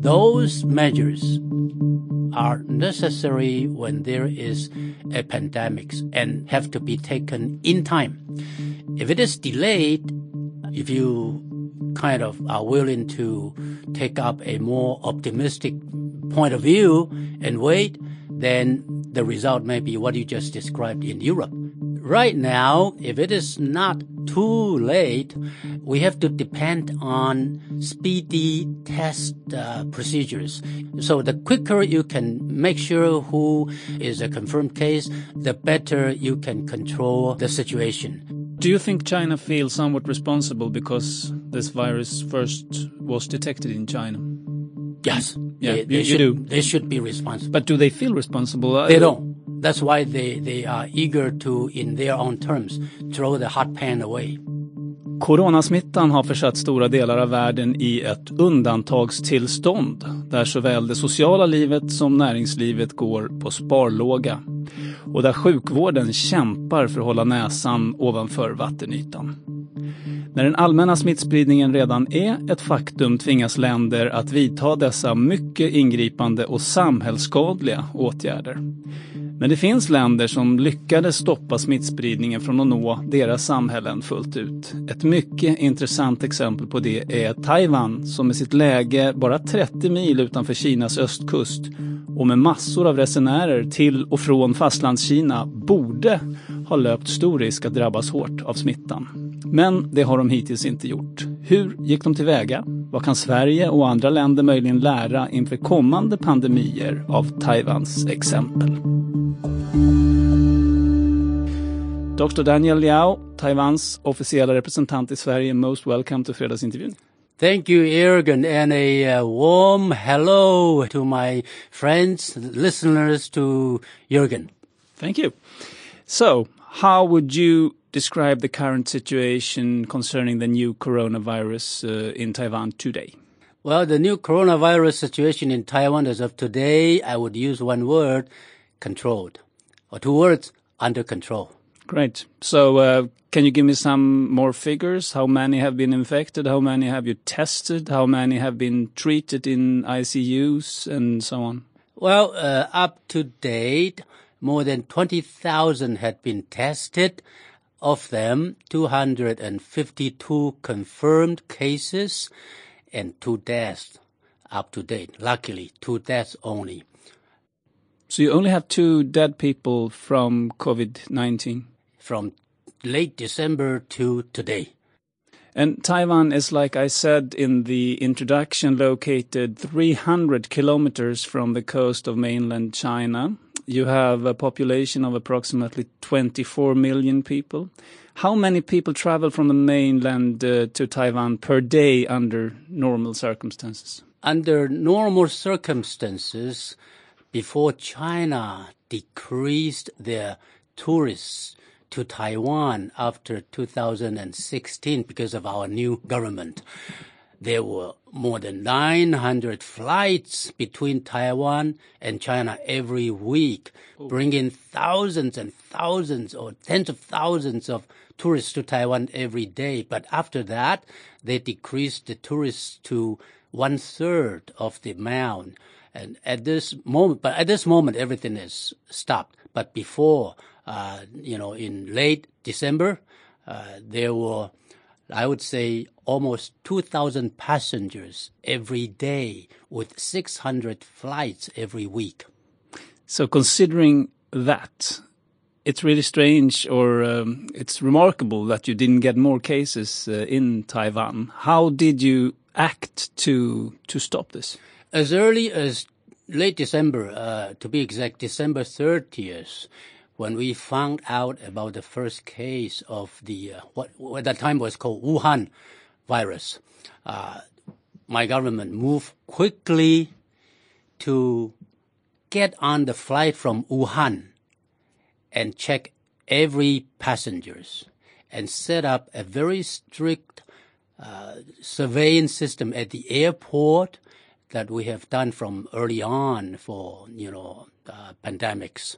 Those measures are necessary when there is a pandemic and have to be taken in time. If it is delayed, if you kind of are willing to take up a more optimistic point of view and wait, then the result may be what you just described in Europe. Right now, if it is not too late, we have to depend on speedy test uh, procedures. So the quicker you can make sure who is a confirmed case, the better you can control the situation. Do you think China feels somewhat responsible because this virus first was detected in China? Yes. Yeah, they, you- they you should, do. They should be responsible. But do they feel responsible? They don't. That's why they, they are eager to, in their own terms, throw the hot pan away. Coronasmittan har försatt stora delar av världen i ett undantagstillstånd där såväl det sociala livet som näringslivet går på sparlåga och där sjukvården kämpar för att hålla näsan ovanför vattenytan. När den allmänna smittspridningen redan är ett faktum tvingas länder att vidta dessa mycket ingripande och samhällsskadliga åtgärder. Men det finns länder som lyckades stoppa smittspridningen från att nå deras samhällen fullt ut. Ett mycket intressant exempel på det är Taiwan som med sitt läge bara 30 mil utanför Kinas östkust och med massor av resenärer till och från fastlandskina borde ha löpt stor risk att drabbas hårt av smittan. Men det har de hittills inte gjort. Hur gick de tillväga? Vad kan Sverige och andra länder möjligen lära inför kommande pandemier av Taiwans exempel? Dr. Daniel Liao, Taiwans officiella representant i Sverige, most welcome to fredagsintervjun. Thank you, Ergen, and a uh, warm hello to my friends, listeners to Jürgen. Thank you. So, how would you describe the current situation concerning the new coronavirus uh, in Taiwan today? Well, the new coronavirus situation in Taiwan as of today, I would use one word, controlled. Or two words, under control. Great. So, uh, can you give me some more figures? How many have been infected? How many have you tested? How many have been treated in ICUs and so on? Well, uh, up to date, more than 20,000 had been tested. Of them, 252 confirmed cases and two deaths up to date. Luckily, two deaths only. So, you only have two dead people from COVID 19. From late December to today. And Taiwan is, like I said in the introduction, located 300 kilometers from the coast of mainland China. You have a population of approximately 24 million people. How many people travel from the mainland uh, to Taiwan per day under normal circumstances? Under normal circumstances, before China decreased their tourists to Taiwan after 2016 because of our new government, there were more than 900 flights between Taiwan and China every week, bringing thousands and thousands or tens of thousands of tourists to Taiwan every day. But after that, they decreased the tourists to one third of the amount. And at this moment, but at this moment, everything is stopped. But before, uh, you know, in late December, uh, there were I would say almost 2,000 passengers every day with 600 flights every week. So considering that, it's really strange or um, it's remarkable that you didn't get more cases uh, in Taiwan. How did you act to to stop this? As early as late December, uh, to be exact, December 30th, when we found out about the first case of the uh, what, what at that time was called Wuhan virus, uh, my government moved quickly to get on the flight from Wuhan and check every passengers and set up a very strict uh, surveillance system at the airport that we have done from early on for you know uh, pandemics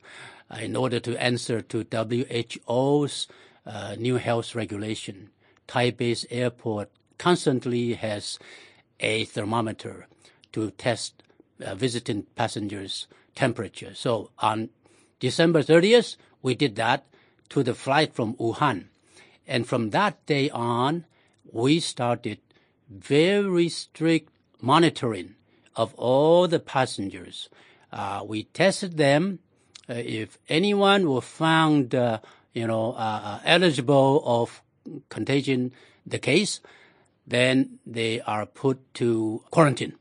uh, in order to answer to WHO's uh, new health regulation. Taipei's airport constantly has a thermometer to test uh, visiting passengers' temperature. So on December 30th, we did that to the flight from Wuhan. And from that day on, we started very strict monitoring of all the passengers. Uh, we tested them. Uh, if anyone was found, uh, you know, uh, uh, eligible of contagion the case, then they are put to quarantine.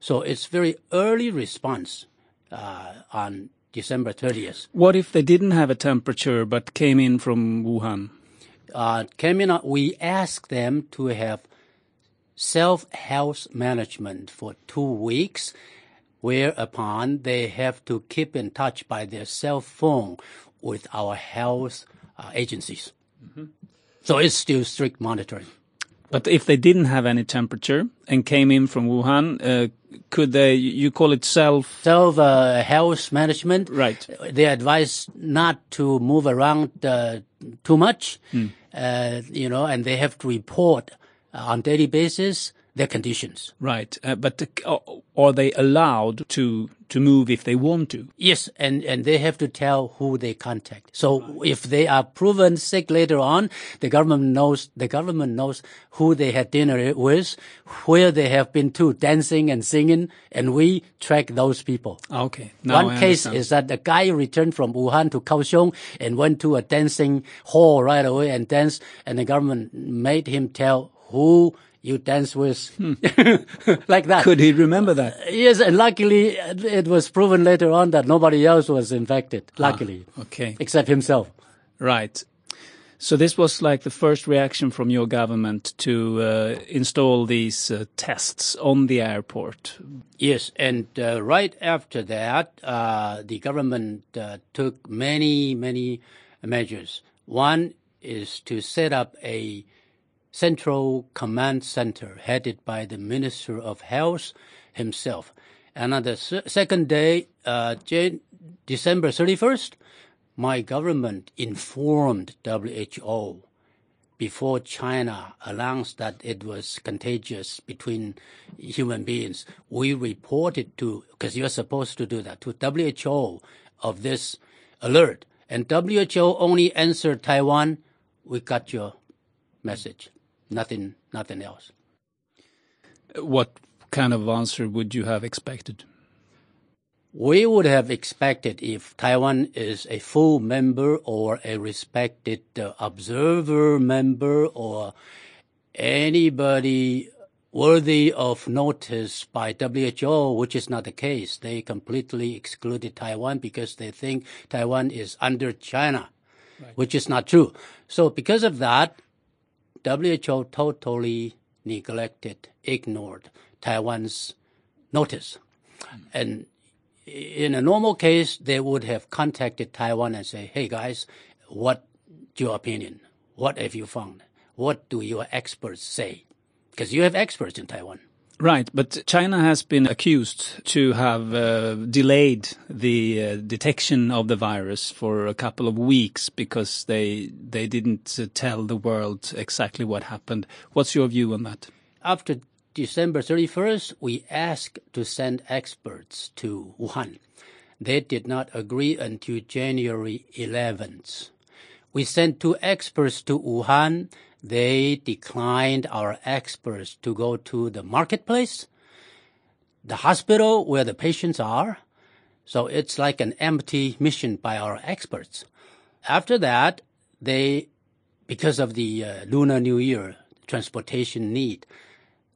So it's very early response uh, on December 30th. What if they didn't have a temperature but came in from Wuhan? Uh, came in, we asked them to have self health management for two weeks, whereupon they have to keep in touch by their cell phone with our health uh, agencies. Mm-hmm. So it's still strict monitoring. But if they didn't have any temperature and came in from Wuhan, uh, could they? You call it self self uh, health management, right? They advise not to move around uh, too much, mm. you know, and they have to report on daily basis their conditions. Right, uh, but uh, are they allowed to to move if they want to? Yes, and and they have to tell who they contact. So if they are proven sick later on, the government knows the government knows who they had dinner with, where they have been to dancing and singing, and we track those people. Okay. Now One case is that the guy returned from Wuhan to Kaohsiung and went to a dancing hall right away and danced, and the government made him tell who you dance with, hmm. like that. Could he remember that? Yes, and luckily it was proven later on that nobody else was infected. Ah, luckily, ah, okay, except himself. Right. So this was like the first reaction from your government to uh, install these uh, tests on the airport. Yes, and uh, right after that, uh, the government uh, took many, many measures. One is to set up a Central Command Center headed by the Minister of Health himself. And on the second day, uh, December 31st, my government informed WHO before China announced that it was contagious between human beings. We reported to, because you're supposed to do that, to WHO of this alert. And WHO only answered Taiwan, we got your message nothing, nothing else. What kind of answer would you have expected? We would have expected if Taiwan is a full member or a respected uh, observer member or anybody worthy of notice by WHO, which is not the case. They completely excluded Taiwan because they think Taiwan is under China, right. which is not true. So because of that, WHO totally neglected, ignored Taiwan's notice. And in a normal case, they would have contacted Taiwan and say, hey guys, what's your opinion? What have you found? What do your experts say? Because you have experts in Taiwan. Right, but China has been accused to have uh, delayed the uh, detection of the virus for a couple of weeks because they they didn't uh, tell the world exactly what happened. What's your view on that? After December 31st, we asked to send experts to Wuhan. They did not agree until January 11th. We sent two experts to Wuhan they declined our experts to go to the marketplace, the hospital where the patients are. So it's like an empty mission by our experts. After that, they, because of the uh, Lunar New Year transportation need,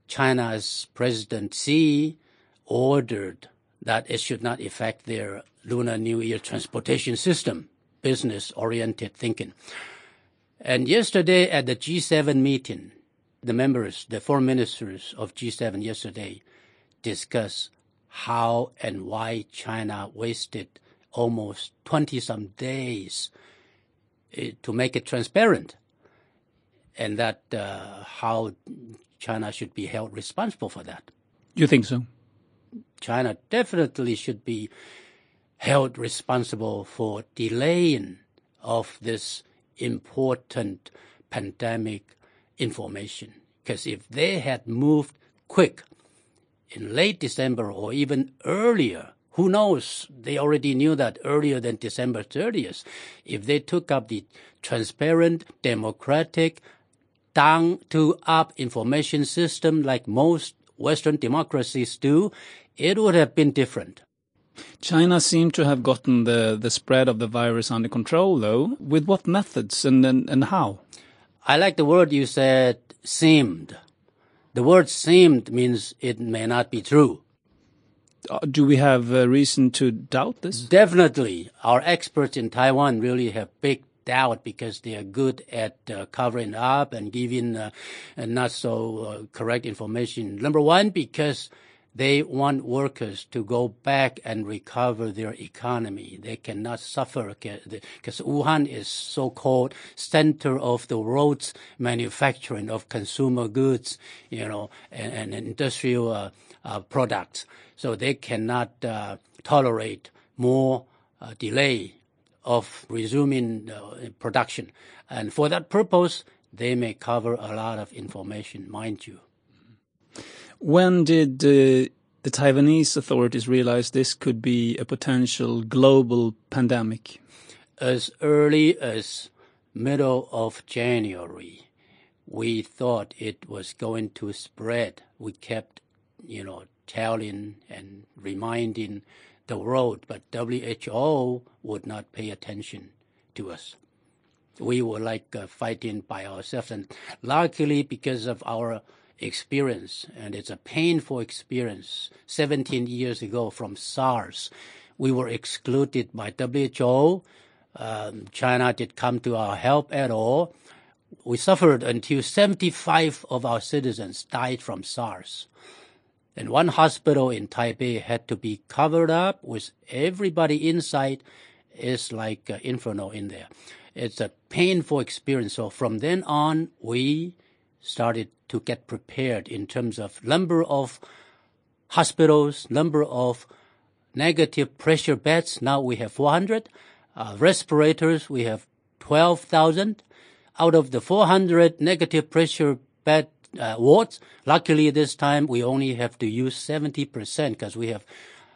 China's President Xi ordered that it should not affect their Lunar New Year transportation system, business oriented thinking. And yesterday at the G7 meeting, the members, the foreign ministers of G7 yesterday discussed how and why China wasted almost 20 some days eh, to make it transparent and that uh, how China should be held responsible for that. You think so? China definitely should be held responsible for delaying of this important pandemic information. Because if they had moved quick in late December or even earlier, who knows? They already knew that earlier than December 30th. If they took up the transparent, democratic, down to up information system like most Western democracies do, it would have been different. China seemed to have gotten the, the spread of the virus under control, though. With what methods and, and, and how? I like the word you said, seemed. The word seemed means it may not be true. Uh, do we have a reason to doubt this? Definitely. Our experts in Taiwan really have big doubt because they are good at uh, covering up and giving uh, not so uh, correct information. Number one, because they want workers to go back and recover their economy. They cannot suffer because Wuhan is so-called center of the world's manufacturing of consumer goods, you know, and, and industrial uh, uh, products. So they cannot uh, tolerate more uh, delay of resuming uh, production. And for that purpose, they may cover a lot of information, mind you. When did uh, the Taiwanese authorities realize this could be a potential global pandemic? As early as middle of January, we thought it was going to spread. We kept, you know, telling and reminding the world, but WHO would not pay attention to us. We were like uh, fighting by ourselves, and luckily, because of our experience, and it's a painful experience, 17 years ago from SARS, we were excluded by WHO. Um, China did come to our help at all. We suffered until 75 of our citizens died from SARS. And one hospital in Taipei had to be covered up with everybody inside. It's like uh, inferno in there. It's a painful experience. So from then on, we started to get prepared in terms of number of hospitals, number of negative pressure beds. Now we have 400. Uh, respirators, we have 12,000. Out of the 400 negative pressure bed uh, wards. Luckily, this time we only have to use 70% because we have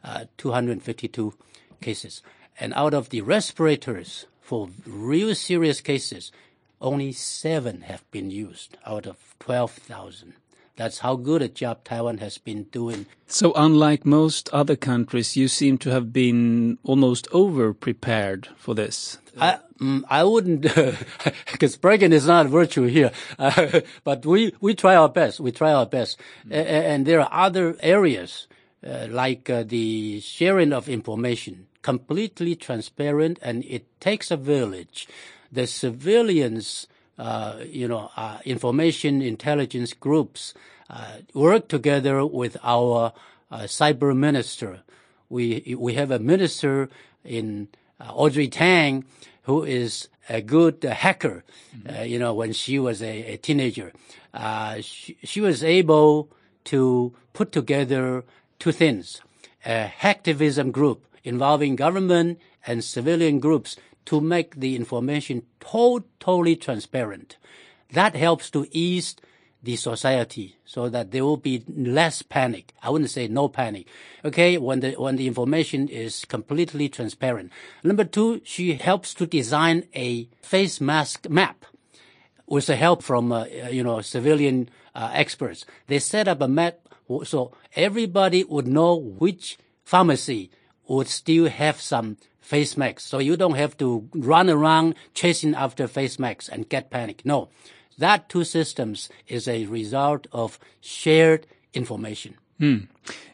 uh, 252 cases. And out of the respirators for real serious cases, only seven have been used out of 12,000. That's how good a job Taiwan has been doing. So, unlike most other countries, you seem to have been almost over prepared for this. I, mm, I wouldn't, because bragging is not a virtue here. Uh, but we, we try our best. We try our best. Mm. and there are other areas, uh, like uh, the sharing of information, completely transparent, and it takes a village. The civilians, uh, you know, uh, information intelligence groups uh, work together with our cyber minister. We we have a minister in Audrey Tang who is a good hacker. Mm-hmm. you know, when she was a, a teenager, she, she was able to put together two things: a hacktivism group involving government and civilian groups to make the information totally transparent. That helps to ease the society so that there will be less panic. I wouldn't say no panic. Okay. When the, when the information is completely transparent. Number two, she helps to design a face mask map. with the help from, uh, you know, civilian uh, experts, they set up a map so everybody would know which pharmacy would still have some face masks. So you don't have to run around chasing after face masks and get panic. No, that two systems is a result of shared information. Hmm.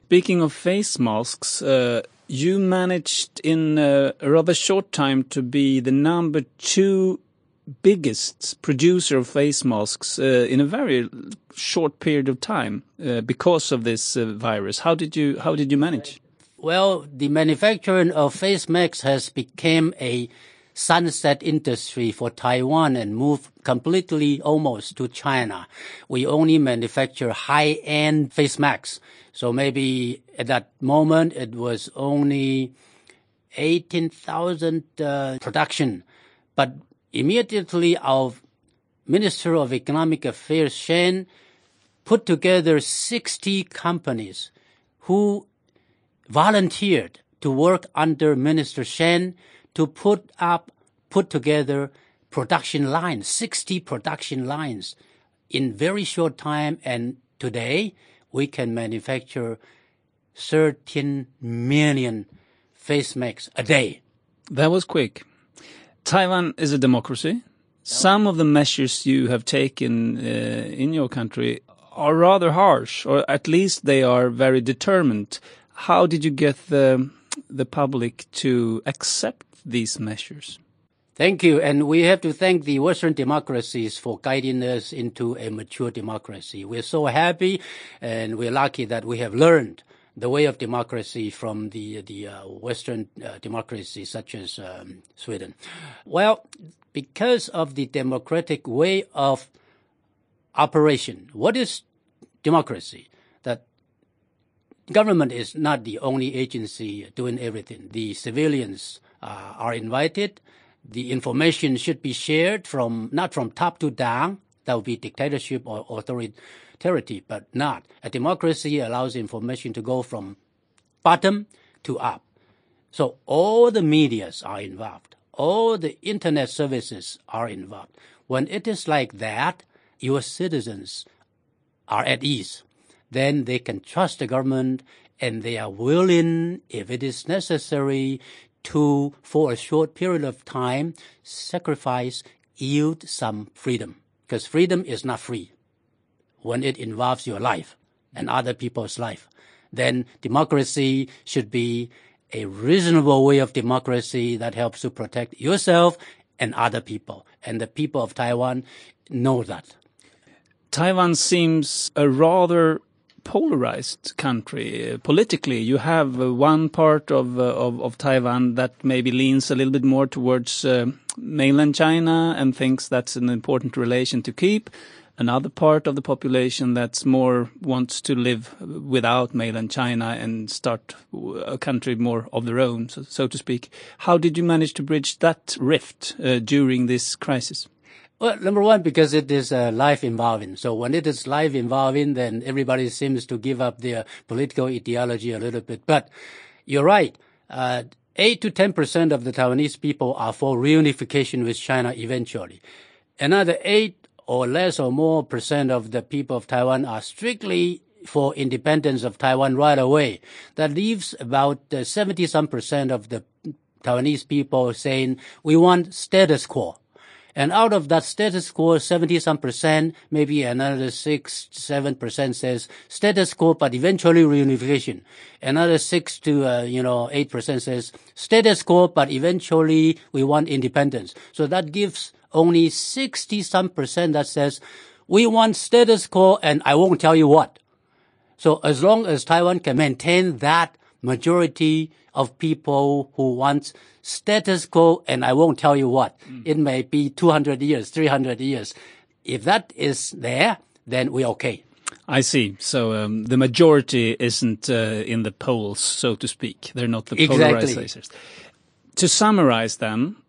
Speaking of face masks, uh, you managed in a rather short time to be the number two biggest producer of face masks uh, in a very short period of time uh, because of this uh, virus. How did you how did you manage? Well, the manufacturing of face masks has become a sunset industry for Taiwan and moved completely almost to China. We only manufacture high-end face masks. So maybe at that moment it was only 18,000 uh, production. But immediately our Minister of Economic Affairs, Shen, put together 60 companies who volunteered to work under Minister Shen to put up, put together production lines, 60 production lines in very short time. And today we can manufacture 13 million face masks a day. That was quick. Taiwan is a democracy. Some of the measures you have taken uh, in your country are rather harsh, or at least they are very determined. How did you get the the public to accept these measures? Thank you. And we have to thank the Western democracies for guiding us into a mature democracy. We're so happy and we're lucky that we have learned the way of democracy from the the uh, Western uh, democracies such as um, Sweden. Well, because of the democratic way of operation, what is democracy? That government is not the only agency doing everything. The civilians uh, are invited. The information should be shared from not from top to down. That would be dictatorship or authority but not. A democracy allows information to go from bottom to up. So all the medias are involved. All the internet services are involved. When it is like that, your citizens are at ease. Then they can trust the government and they are willing, if it is necessary, to, for a short period of time, sacrifice, yield some freedom. Because freedom is not free when it involves your life and other people's life, then democracy should be a reasonable way of democracy that helps to protect yourself and other people. And the people of Taiwan know that. Taiwan seems a rather polarized country uh, politically. You have uh, one part of, uh, of, of Taiwan that maybe leans a little bit more towards mainland China and thinks that's an important relation to keep another part of the population that's more wants to live without mainland China and start a country more of their own, so, so to speak. How did you manage to bridge that rift uh, during this crisis? Well, number one, because it is uh, life involving. So when it is life involving, then everybody seems to give up their political ideology a little bit. But you're right. Uh, 8 to 10% of the Taiwanese people are for reunification with China eventually. Another 8 or less or more percent of the people of Taiwan are strictly for independence of Taiwan right away. That leaves about uh, 70 some percent of the Taiwanese people saying we want status quo. And out of that status quo, 70 some percent, maybe another 6, 7 percent says status quo, but eventually reunification. Another 6 to, uh, you know, 8 percent says status quo, but eventually we want independence. So that gives only 60 some percent that says, we want status quo and I won't tell you what. So as long as Taiwan can maintain that majority of people who want status quo and I won't tell you what, mm. it may be 200 years, 300 years. If that is there, then we're okay. I see. So um, the majority isn't uh, in the polls, so to speak. They're not the exactly. polarizers. To summarize them,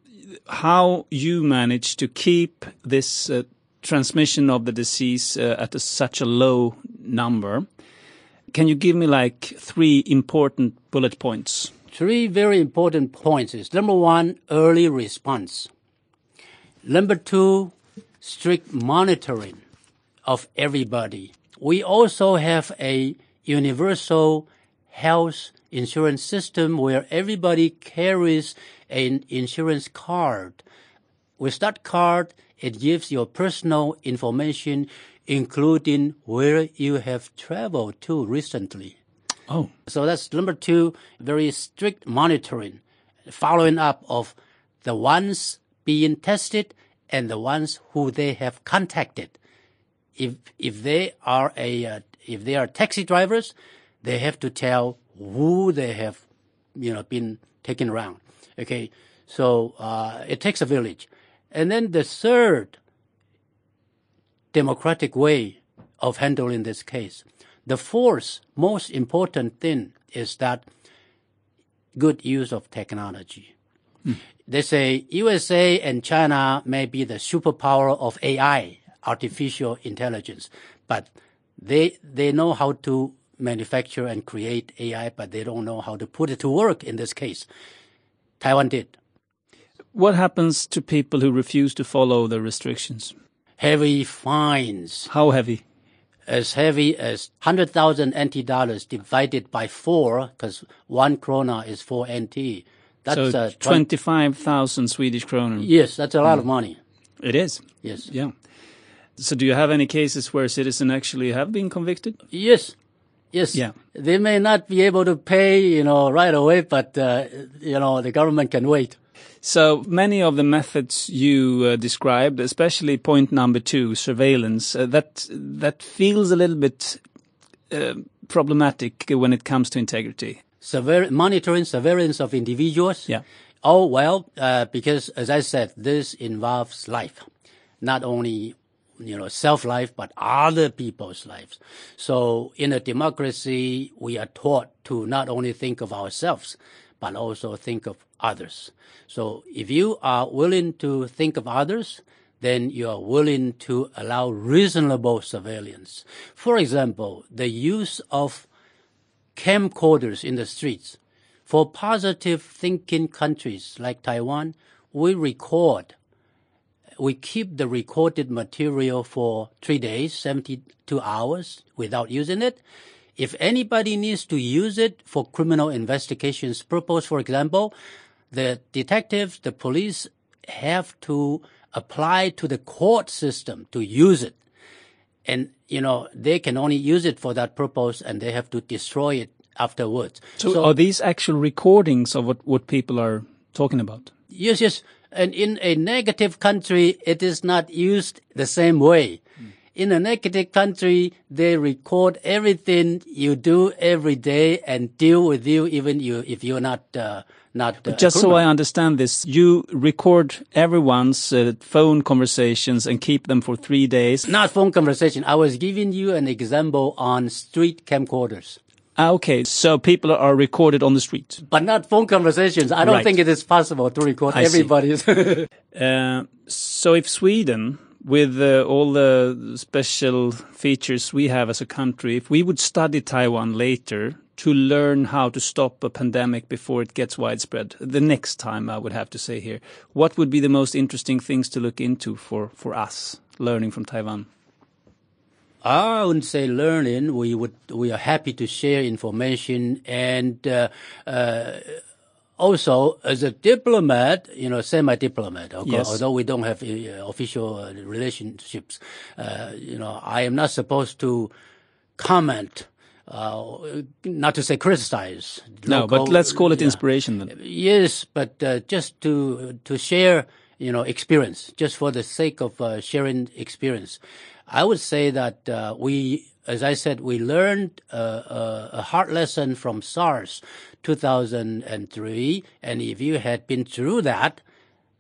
how you manage to keep this uh, transmission of the disease uh, at a, such a low number. Can you give me like three important bullet points? Three very important points is number one, early response. Number two, strict monitoring of everybody. We also have a universal health insurance system where everybody carries an insurance card. With that card, it gives your personal information, including where you have traveled to recently. Oh, So that's number two, very strict monitoring, following up of the ones being tested and the ones who they have contacted. If if they are a uh, if they are taxi drivers, they have to tell who they have, you know, been taken around. Okay, so uh, it takes a village, and then the third democratic way of handling this case. The fourth most important thing is that good use of technology. Hmm. They say USA and China may be the superpower of AI, artificial intelligence, but they they know how to manufacture and create AI, but they don't know how to put it to work in this case. Taiwan did. what happens to people who refuse to follow the restrictions? Heavy fines. How heavy? as heavy as 100,000 NT dollars divided by four, because one krona is four NT. That's so uh, 25,000 Swedish kroner. Yes, that's a lot of money. It is. Yes. Yeah. So do you have any cases where citizens actually have been convicted? Yes. Yes. Yeah. They may not be able to pay, you know, right away, but, uh, you know, the government can wait. So many of the methods you uh, described, especially point number two, surveillance, uh, that that feels a little bit uh, problematic when it comes to integrity. Surveil- monitoring surveillance of individuals. Yeah. Oh, well, uh, because as I said, this involves life, not only, you know, self-life, but other people's lives. So in a democracy, we are taught to not only think of ourselves, but also think of others. So if you are willing to think of others, then you are willing to allow reasonable surveillance. For example, the use of camcorders in the streets. For positive thinking countries like Taiwan, we record, we keep the recorded material for three days, 72 hours without using it. If anybody needs to use it for criminal investigations purpose, for example, the detectives, the police have to apply to the court system to use it. And you know they can only use it for that purpose and they have to destroy it afterwards. So, are these actual recordings of what, what people are talking about? yes yes. And in a negative country it is not used the same way hmm. In a negative country they record everything you do every day and deal with you even you if you're not uh, not uh, Just so. I understand this, you record everyone's uh, phone conversations and keep them for three days. not phone conversation i was giving you an example on street camcorders Ah, okay, so people are recorded on the street. but not phone conversations. I don't Right. think it is possible to record I everybody's. Uh, so if Sweden, with uh, all the special features we have as a country, if we would study Taiwan later to learn how to stop a pandemic before it gets widespread, the next time I would have to say here, what would be the most interesting things to look into for, for us learning from Taiwan? I wouldn't say learning. We would. We are happy to share information and uh, uh, also as a diplomat, you know, semi-diplomat. Okay, Yes. Although we don't have uh, official uh, relationships, uh, you know, I am not supposed to comment. Uh, not to say criticize. No, but let's call it yeah. inspiration then. Yes, but uh, just to to share, you know, experience, just for the sake of uh, sharing experience, I would say that uh, we, as I said, we learned a hard lesson from SARS, 2003, and if you had been through that,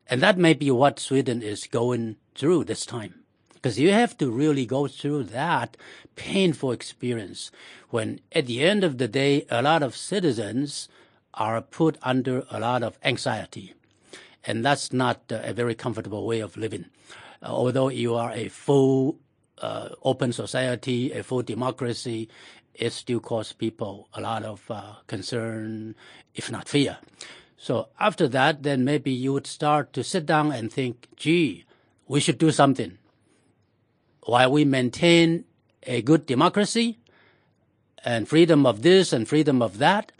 and that may be what Sweden is going through this time. Because you have to really go through that painful experience when at the end of the day, a lot of citizens are put under a lot of anxiety. And that's not a very comfortable way of living. Although you are a full uh, open society, a full democracy, it still causes people a lot of uh, concern, if not fear. So after that, then maybe you would start to sit down and think, gee, we should do something. while we maintain a good democracy and freedom of this and freedom of that,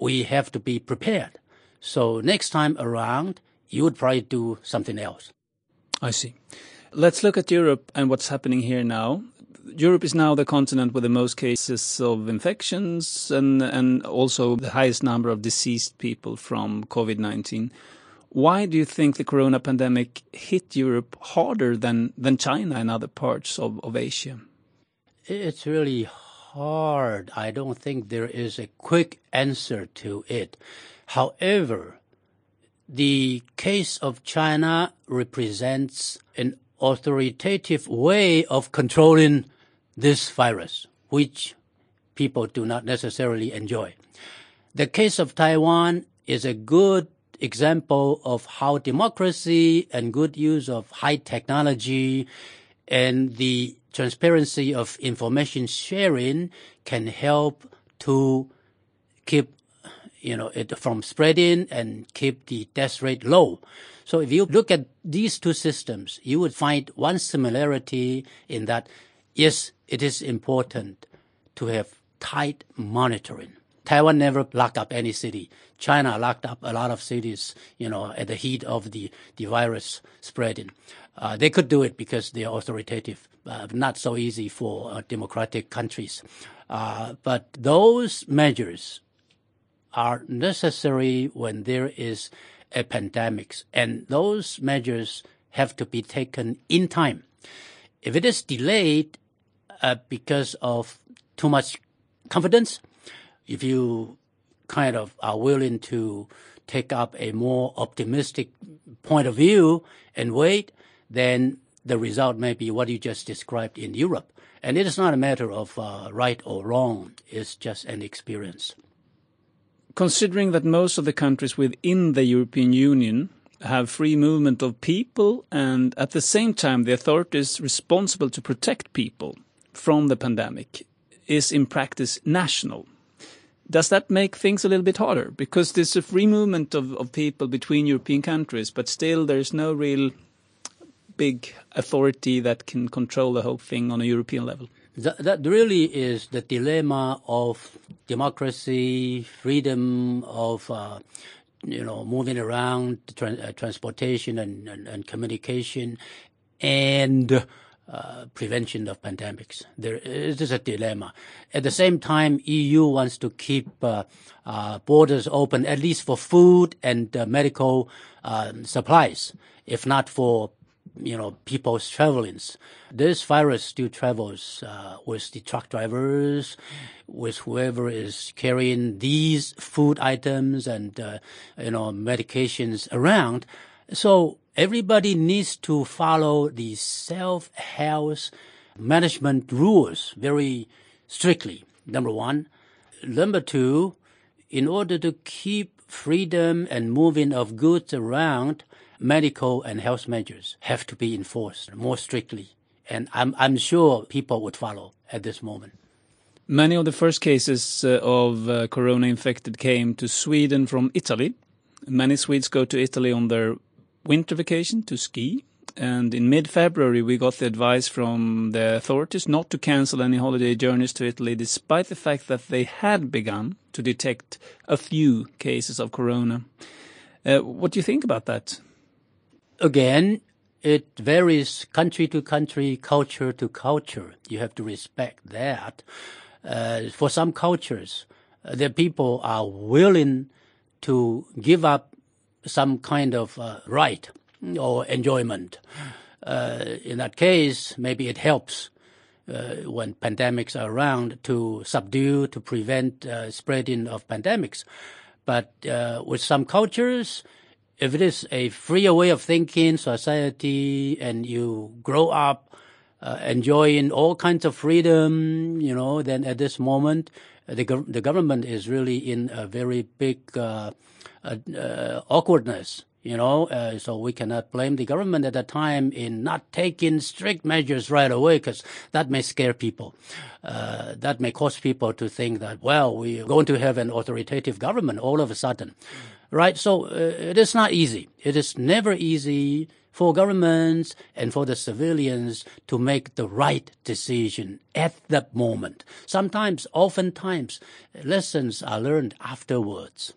we have to be prepared. So next time around, you would probably do something else. I see. Let's look at Europe and what's happening here now. Europe is now the continent with the most cases of infections and, and also the highest number of deceased people from COVID-19. Why do you think the corona pandemic hit Europe harder than, than China and other parts of, of Asia? It's really hard. I don't think there is a quick answer to it. However, the case of China represents an authoritative way of controlling this virus, which people do not necessarily enjoy. The case of Taiwan is a good example of how democracy and good use of high technology and the transparency of information sharing can help to keep you know it from spreading and keep the death rate low. So if you look at these two systems, you would find one similarity in that yes, it is important to have tight monitoring. Taiwan never locked up any city. China locked up a lot of cities, you know, at the heat of the, the virus spreading. Uh, they could do it because they are authoritative, uh, not so easy for uh, democratic countries. Uh, but those measures are necessary when there is a pandemic, and those measures have to be taken in time. If it is delayed, uh, because of too much confidence. If you kind of are willing to take up a more optimistic point of view and wait, then the result may be what you just described in Europe. And it is not a matter of uh, right or wrong. It's just an experience. Considering that most of the countries within the European Union have free movement of people and at the same time the authorities responsible to protect people from the pandemic is in practice national. Does that make things a little bit harder? Because there's a free movement of, of people between European countries, but still there's no real big authority that can control the whole thing on a European level. That, that really is the dilemma of democracy, freedom of uh, you know moving around, uh, transportation and, and, and communication, and uh, prevention of pandemics. There is a dilemma. At the same time, EU wants to keep uh, uh, borders open, at least for food and uh, medical uh, supplies, if not for you know people's travelings. This virus still travels uh, with the truck drivers, with whoever is carrying these food items and uh, you know medications around. So everybody needs to follow the self-health management rules very strictly. Number one. Number two, in order to keep freedom and moving of goods around, medical and health measures have to be enforced more strictly. And I'm, I'm sure people would follow at this moment. Many of the first cases uh, of uh, corona infected came to Sweden from Italy. Many Swedes go to Italy on their winter vacation to ski. And in mid-February, we got the advice from the authorities not to cancel any holiday journeys to Italy, despite the fact that they had begun to detect a few cases of corona. Uh, what do you think about that? Again, it varies country to country, culture to culture. You have to respect that. Uh, for some cultures, uh, the people are willing to give up some kind of uh, right or enjoyment. Uh, in that case, maybe it helps uh, when pandemics are around to subdue, to prevent uh, spreading of pandemics. But with some cultures, if it is a freer way of thinking, society, and you grow up uh, enjoying all kinds of freedom, you know, then at this moment, the, the government is really in a very big uh, uh, awkwardness you know, uh, so we cannot blame the government at that time in not taking strict measures right away because that may scare people. Uh, that may cause people to think that, well, we're going to have an authoritative government all of a sudden. Right? So uh, it is not easy. It is never easy for governments and for the civilians to make the right decision at that moment. Sometimes, oftentimes, lessons are learned afterwards.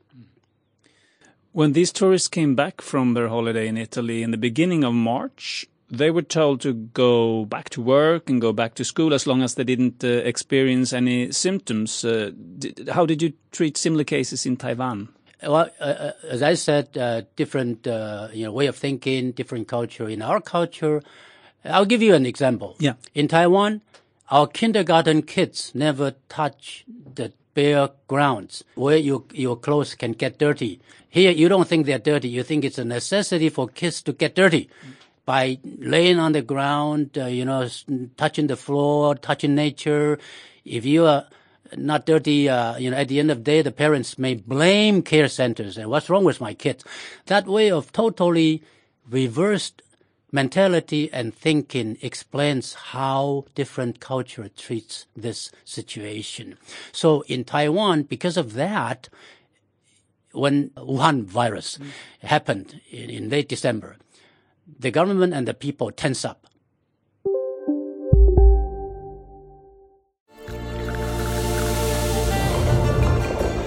When these tourists came back from their holiday in Italy in the beginning of March, they were told to go back to work and go back to school as long as they didn't uh, experience any symptoms. Uh, did, how did you treat similar cases in Taiwan? Well, uh, uh as I said, uh, different uh, you know way of thinking, different culture. In our culture, I'll give you an example. Yeah. In Taiwan, our kindergarten kids never touch the bare grounds where your your clothes can get dirty. Here, you don't think they're dirty. You think it's a necessity for kids to get dirty by laying on the ground, uh, you know, touching the floor, touching nature. If you are not dirty, uh, you know, at the end of the day, the parents may blame care centers and what's wrong with my kids. That way of totally reversed mentality and thinking explains how different culture treats this situation. So in Taiwan, because of that, when Wuhan virus mm. happened in, in late December, the government and the people tense up.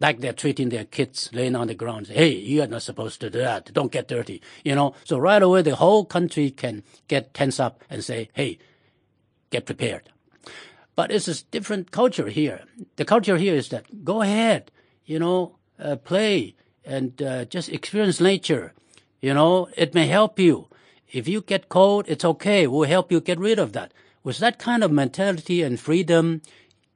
Like they're treating their kids laying on the ground. Hey, you are not supposed to do that. Don't get dirty. You know, so right away the whole country can get tense up and say, hey, get prepared. But it's a different culture here. The culture here is that go ahead, you know, uh, play and uh, just experience nature. You know, it may help you. If you get cold, it's okay. We'll help you get rid of that. With that kind of mentality and freedom,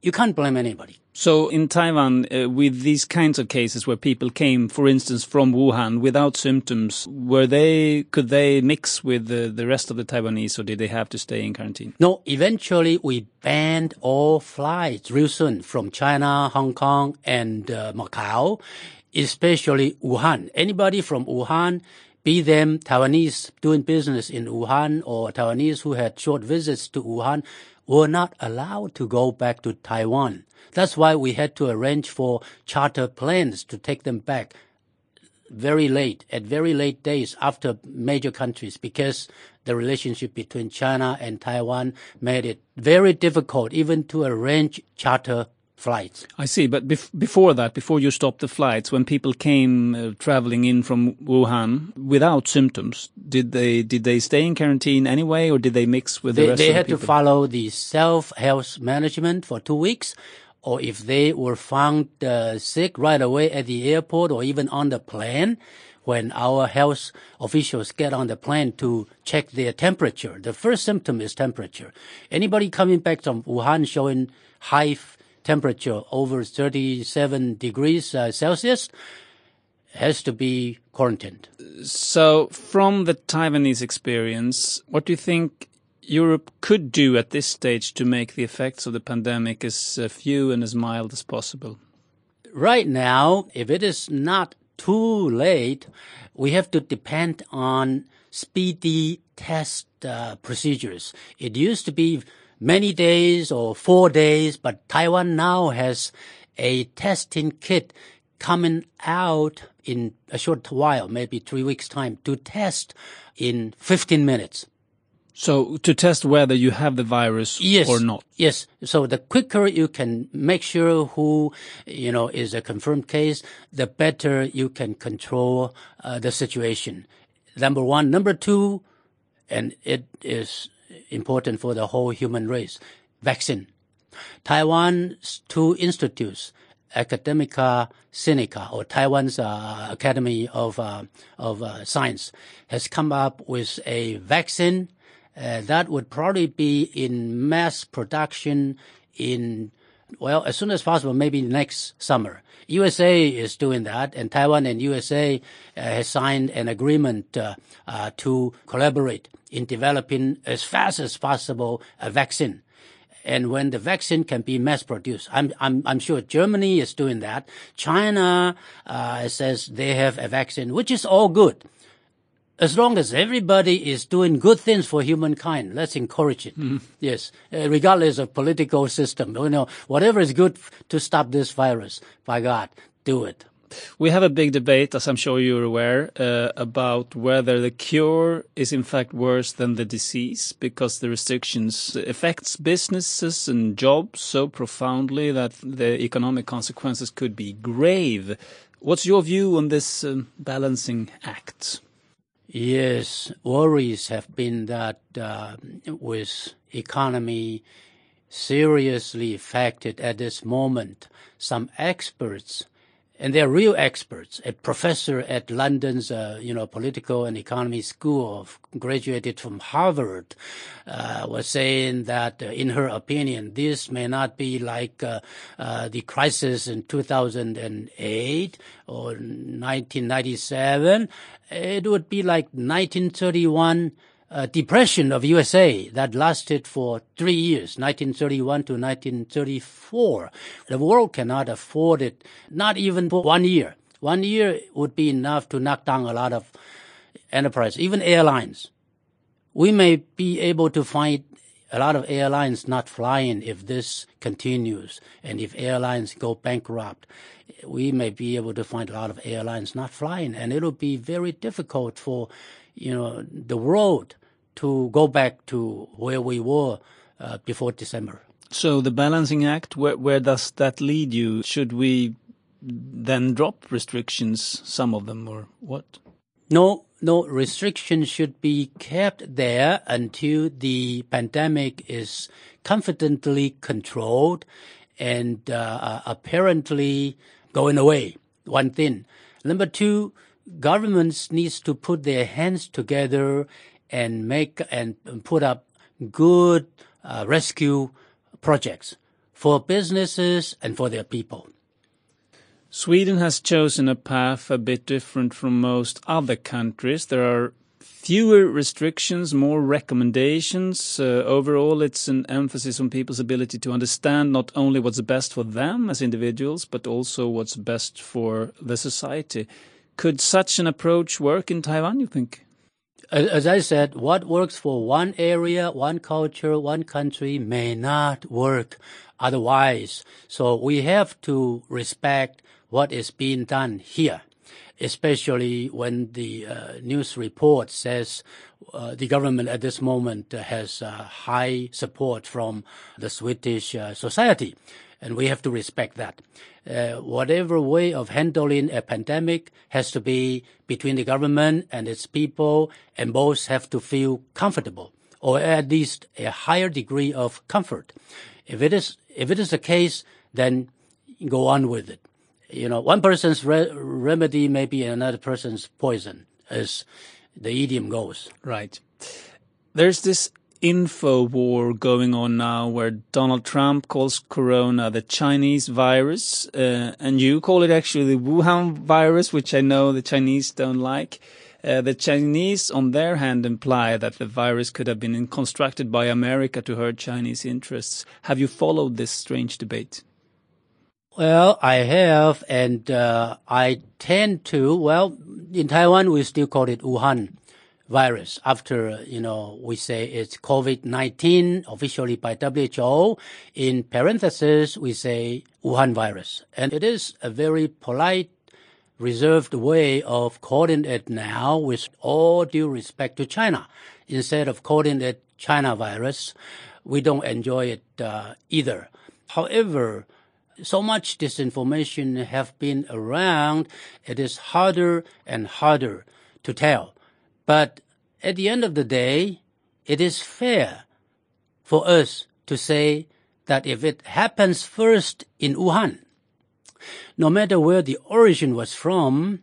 you can't blame anybody. So in Taiwan, uh, with these kinds of cases where people came, for instance, from Wuhan without symptoms, were they could they mix with the, the rest of the Taiwanese, or did they have to stay in quarantine? No, eventually we banned all flights real soon from China, Hong Kong, and uh, Macau, especially Wuhan. Anybody from Wuhan, be them Taiwanese doing business in Wuhan or Taiwanese who had short visits to Wuhan, were not allowed to go back to Taiwan. That's why we had to arrange for charter planes to take them back very late, at very late days after major countries, because the relationship between China and Taiwan made it very difficult even to arrange charter flights. I see, but bef before that, before you stopped the flights, when people came uh, traveling in from Wuhan without symptoms, did they did they stay in quarantine anyway, or did they mix with they, the rest? They had the to follow the self health management for two weeks, or if they were found uh, sick right away at the airport or even on the plane. When our health officials get on the plane to check their temperature, the first symptom is temperature. Anybody coming back from Wuhan showing high temperature over 37 degrees uh, Celsius has to be quarantined. So, from the Taiwanese experience, what do you think Europe could do at this stage to make the effects of the pandemic as uh, few and as mild as possible? Right now, if it is not too late, we have to depend on speedy test uh, procedures. It used to be many days or four days, but Taiwan now has a testing kit coming out in a short while, maybe three weeks time, to test in 15 minutes. So to test whether you have the virus yes. or not. Yes. So the quicker you can make sure who, you know, is a confirmed case, the better you can control uh, the situation. Number one. Number two, and it is important for the whole human race, vaccine. Taiwan's two institutes, Academia Sinica or Taiwan's uh, Academy of uh, of uh, Science, has come up with a vaccine uh, that would probably be in mass production in, well, as soon as possible, maybe next summer. USA is doing that, and Taiwan and USA uh, has signed an agreement uh, uh, to collaborate in developing as fast as possible a vaccine. And when the vaccine can be mass produced, I'm, I'm, I'm sure Germany is doing that. China uh, says they have a vaccine, which is all good as long as everybody is doing good things for humankind, let's encourage it. Mm. Yes, uh, regardless of political system, you know, whatever is good to stop this virus, by God, do it. We have a big debate, as I'm sure you're aware, uh, about whether the cure is in fact worse than the disease because the restrictions affects businesses and jobs so profoundly that the economic consequences could be grave. What's your view on this um, balancing act? Yes, worries have been that uh, with economy seriously affected at this moment, some experts, and they're real experts, a professor at London's, uh, you know, political and economy school, of, graduated from Harvard, uh, was saying that, uh, in her opinion, this may not be like uh, uh, the crisis in 2008 or 1997 it would be like 1931 uh, depression of USA that lasted for three years, 1931 to 1934. The world cannot afford it, not even for one year. One year would be enough to knock down a lot of enterprise, even airlines. We may be able to find a lot of airlines not flying if this continues and if airlines go bankrupt we may be able to find a lot of airlines not flying, and it'll be very difficult for, you know, the world to go back to where we were uh, before December. So the balancing act, where, where does that lead you? Should we then drop restrictions, some of them, or what? No, no restrictions should be kept there until the pandemic is confidently controlled and uh, apparently going away. One thing. Number two, governments needs to put their hands together and make and put up good uh, rescue projects for businesses and for their people. Sweden has chosen a path a bit different from most other countries. There are fewer restrictions, more recommendations. Uh, overall, it's an emphasis on people's ability to understand not only what's best for them as individuals, but also what's best for the society. Could such an approach work in Taiwan, you think? As I said, what works for one area, one culture, one country may not work otherwise. So we have to respect what is being done here especially when the uh, news report says uh, the government at this moment has uh, high support from the Swedish uh, society, and we have to respect that. Uh, whatever way of handling a pandemic has to be between the government and its people, and both have to feel comfortable, or at least a higher degree of comfort. If it is if it is the case, then go on with it you know, one person's re- remedy may be another person's poison, as the idiom goes. Right. There's this info war going on now where Donald Trump calls corona the Chinese virus, uh, and you call it actually the Wuhan virus, which I know the Chinese don't like. Uh, the Chinese, on their hand, imply that the virus could have been constructed by America to hurt Chinese interests. Have you followed this strange debate? Well, I have, and uh, I tend to. Well, in Taiwan, we still call it Wuhan virus. After you know, we say it's COVID nineteen officially by WHO. In parentheses, we say Wuhan virus, and it is a very polite, reserved way of calling it now, with all due respect to China. Instead of calling it China virus. We don't enjoy it uh, either. However, so much disinformation have been around, it is harder and harder to tell. But at the end of the day, it is fair for us to say that if it happens first in Wuhan, no matter where the origin was from,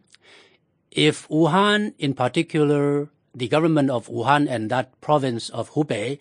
if Wuhan in particular, the government of Wuhan and that province of Hubei,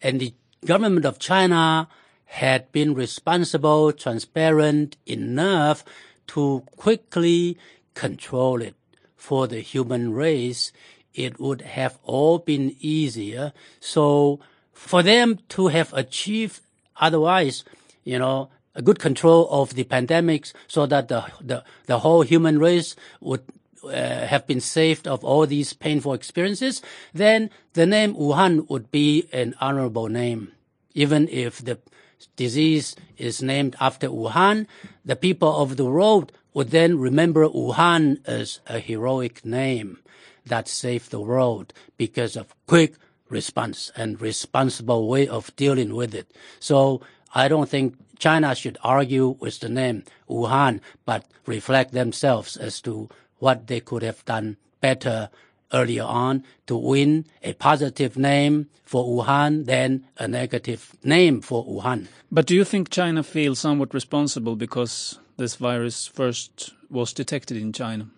and the government of China had been responsible, transparent enough to quickly control it for the human race, it would have all been easier. So for them to have achieved otherwise, you know, a good control of the pandemics so that the, the, the whole human race would uh, have been saved of all these painful experiences, then the name Wuhan would be an honorable name. Even if the disease is named after Wuhan, the people of the world would then remember Wuhan as a heroic name that saved the world because of quick response and responsible way of dealing with it. So I don't think China should argue with the name Wuhan, but reflect themselves as to what they could have done better earlier on to win a positive name for Wuhan than a negative name for Wuhan. But do you think China feels somewhat responsible because this virus first was detected in China?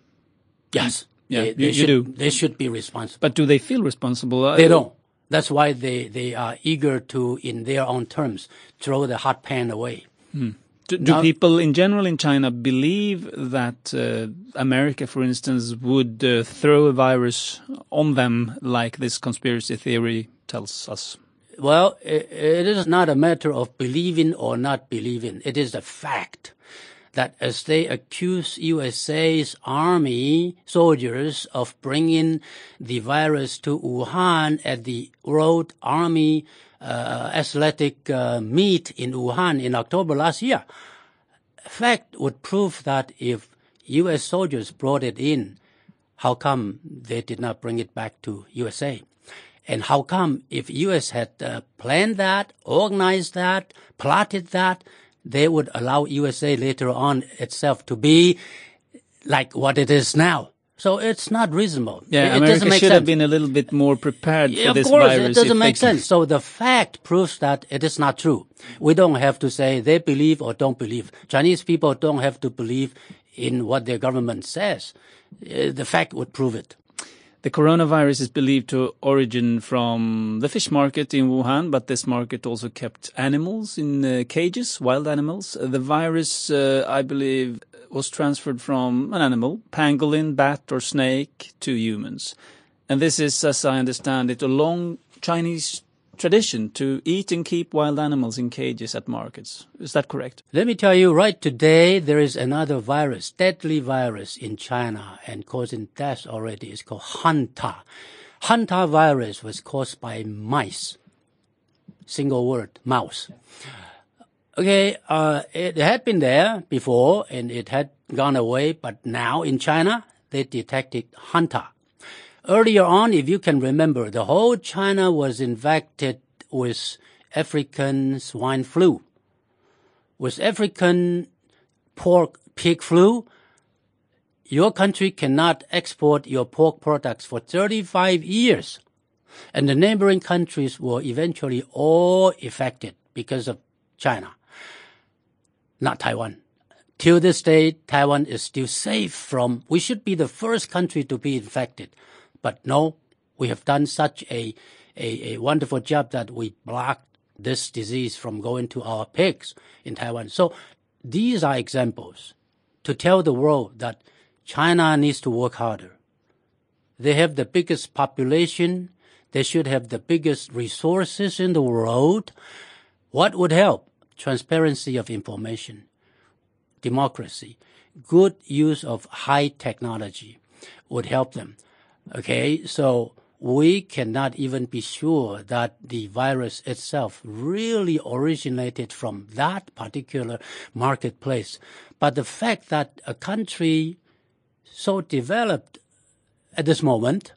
Yes. Yeah, they, they you should, do. They should be responsible. But do they feel responsible? They don't. That's why they, they are eager to, in their own terms, throw the hot pan away. Hmm. Do, do Now- people in general in China believe that uh, America, for instance, would uh, throw a virus on them like this conspiracy theory tells us? Well, i it is not a matter of believing or not believing. It is a fact that as they accuse USA's army soldiers of bringing the virus to Wuhan at the World Army uh, Athletic uh, meet in Wuhan in October last year, fact would prove that if U.S. soldiers brought it in, how come they did not bring it back to USA? And how come if U.S. had uh, planned that, organized that, plotted that, they would allow USA later on itself to be like what it is now? So it's not reasonable. Yeah, it, America doesn't make should sense. have been a little bit more prepared for of this course, virus. it doesn't make sense. So the fact proves that it is not true. We don't have to say they believe or don't believe. Chinese people don't have to believe in what their government says. Uh, the fact would prove it. The coronavirus is believed to origin from the fish market in Wuhan, but this market also kept animals in uh, cages, wild animals. The virus, uh, I believe, was transferred from an animal, pangolin, bat, or snake, to humans. And this is, as I understand it, a long Chinese tradition to eat and keep wild animals in cages at markets. Is that correct? Let me tell you, right today, there is another virus, deadly virus in China and causing death already. It's called Hanta. Hanta virus was caused by mice. Single word, mouse. Okay, uh, it had been there before and it had gone away, but now in China, they detected Hanta. Earlier on, if you can remember, the whole China was infected with African swine flu. With African pork pig flu, your country cannot export your pork products for 35 years. And the neighboring countries were eventually all affected because of China, not Taiwan. Till this day, Taiwan is still safe from, we should be the first country to be infected. But no, we have done such a, a, a wonderful job that we blocked this disease from going to our pigs in Taiwan. So these are examples to tell the world that China needs to work harder. They have the biggest population. They should have the biggest resources in the world. What would help? Transparency of information, democracy, good use of high technology would help them. Okay, so we cannot even be sure that the virus itself really originated from that particular marketplace. But the fact that a country so developed at this moment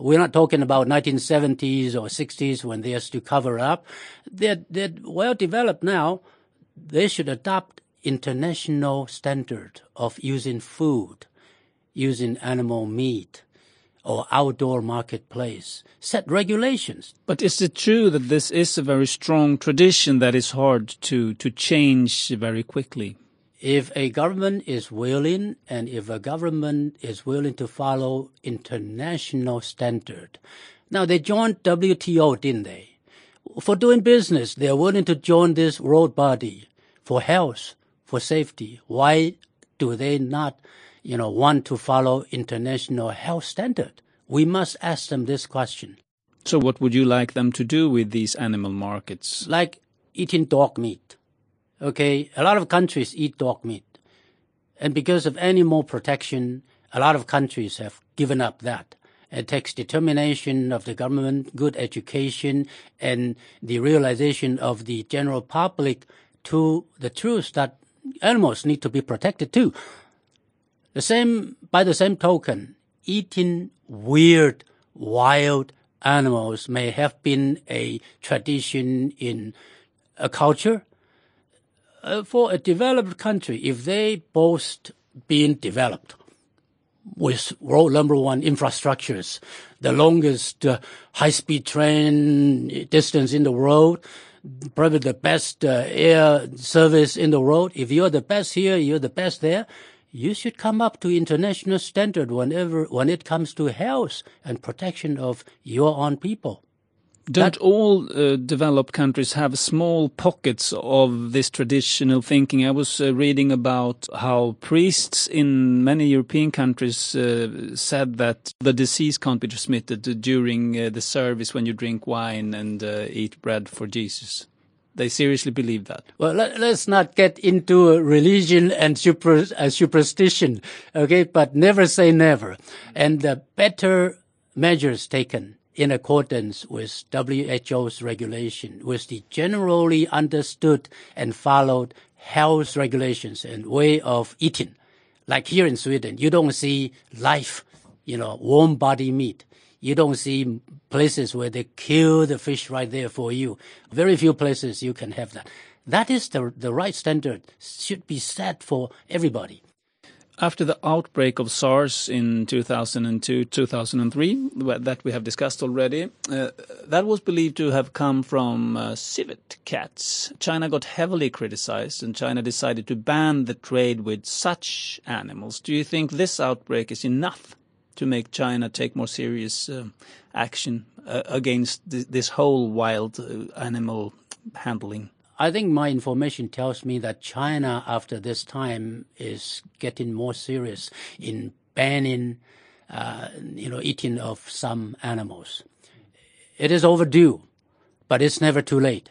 We're not talking about 1970s or 60s when they used to cover up. They're, they're well developed now. They should adopt international standard of using food, using animal meat, or outdoor marketplace. Set regulations. But is it true that this is a very strong tradition that is hard to, to change very quickly? If a government is willing and if a government is willing to follow international standard. Now they joined WTO, didn't they? For doing business, they're willing to join this world body for health, for safety. Why do they not you know, want to follow international health standard? We must ask them this question. So what would you like them to do with these animal markets? Like eating dog meat. Okay, a lot of countries eat dog meat. And because of animal protection, a lot of countries have given up that. It takes determination of the government, good education, and the realization of the general public to the truth that animals need to be protected too. The same, by the same token, eating weird, wild animals may have been a tradition in a culture. Uh, for a developed country, if they boast being developed with world number one infrastructures, the longest uh, high-speed train distance in the world, probably the best uh, air service in the world. If you're the best here, you're the best there you should come up to international standard whenever when it comes to health and protection of your own people. Don't that, all uh, developed countries have small pockets of this traditional thinking? I was uh, reading about how priests in many European countries uh, said that the disease can't be transmitted during uh, the service when you drink wine and uh, eat bread for Jesus. They seriously believe that. Well, let, us not get into religion and super, uh, superstition, okay? But never say never. And the better measures taken in accordance with WHO's regulation, with the generally understood and followed health regulations and way of eating. Like here in Sweden, you don't see life, you know, warm body meat. You don't see places where they kill the fish right there for you. Very few places you can have that. That is the, the right standard, should be set for everybody. After the outbreak of SARS in 2002 2003, that we have discussed already, uh, that was believed to have come from uh, civet cats. China got heavily criticized, and China decided to ban the trade with such animals. Do you think this outbreak is enough to make China take more serious uh, action uh, against th this whole wild uh, animal handling? I think my information tells me that China, after this time, is getting more serious in banning, uh, you know, eating of some animals. It is overdue, but it's never too late.